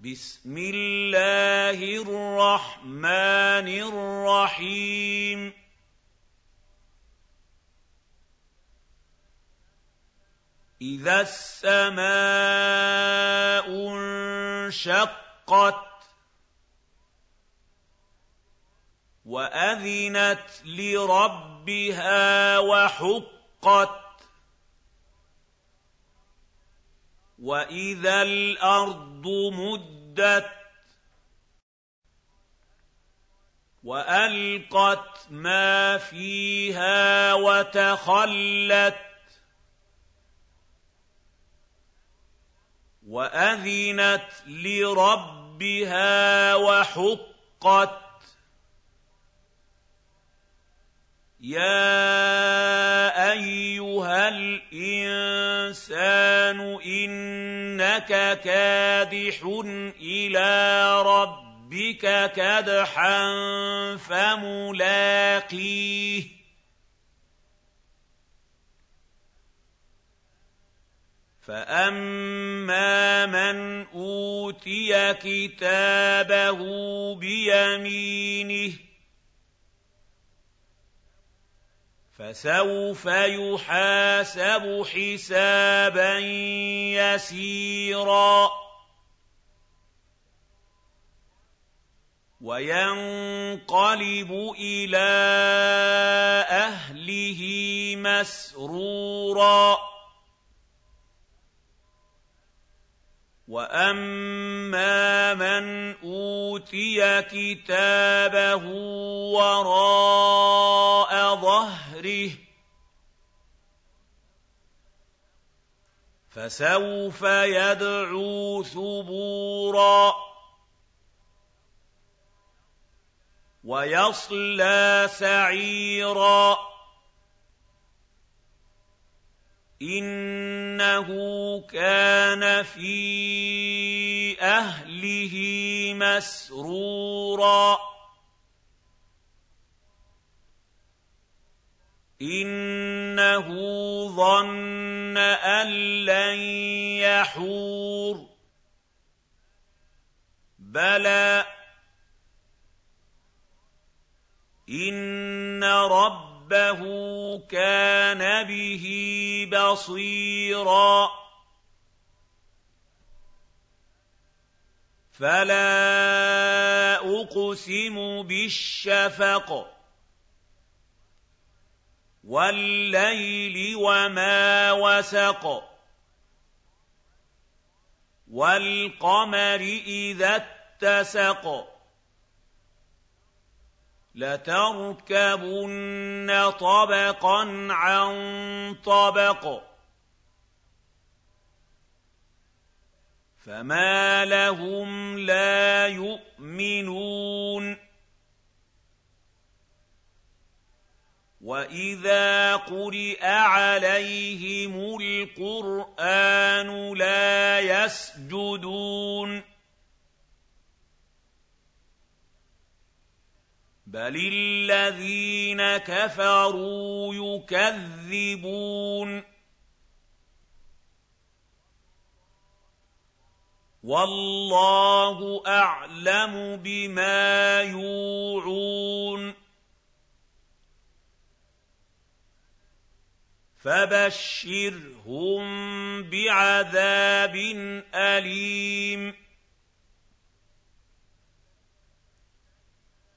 بسم الله الرحمن الرحيم. إذا السماء انشقت وأذنت لربها وحقت وإذا الأرض مدت وألقت ما فيها وتخلت وأذنت لربها وحقت يَا أَيُّهَا الْإِنسَانُ إِنَّكَ كَادِحٌ إِلَىٰ رَبِّكَ كَدْحًا فَمُلَاقِيهِ فَأَمَّا مَنْ أُوتِيَ كِتَابَهُ بِيَمِينِهِ فسوف يحاسب حسابا يسيرا. وينقلب إلى أهله مسرورا. وَأَمَّا مَنْ أُوتِيَ كِتَابَهُ وَرَاءَ ظَهْرِهِ فَسَوْفَ يَدْعُو ثُبُورًا وَيَصْلَىٰ سَعِيرًا إِنَّهُ كَانَ فِي أَهْلِهِ مَسْرُورًا. إِنَّهُ ظَنَّ أَن لَّن يَحُورَ. بَلَىٰ. إِنَّ رَبَّهُ كَانَ بِهِ بَصِيرًا. فَلَا أُقْسِمُ بِالشَّفَقِ وَاللَّيْلِ وَمَا وَسَقَ وَالْقَمَرِ إِذَا اتَّسَقَ لَتَرْكَبُنَّ طَبَقًا عَن طَبَقٍ فَمَا لَهُمْ لَا يُؤْمِنُونَ وَإِذَا قُرِئَ عَلَيْهِمُ الْقُرْآنُ لَا يَسْجُدُونَ بَلِ الَّذِينَ كَفَرُوا يُكَذِّبُونَ وَاللَّهُ أَعْلَمُ بِمَا يُوعُونَ. فَبَشِّرْهُم بِعَذَابٍ أَلِيمٍ.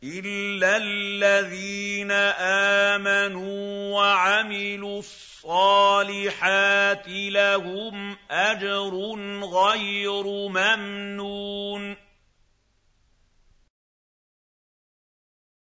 إِلَّا الَّذِينَ آمَنُوا وَعَمِلُوا الصَّالِحَاتِ لَهُمْ أَجْرٌ غَيْرُ مَمْنُونٍ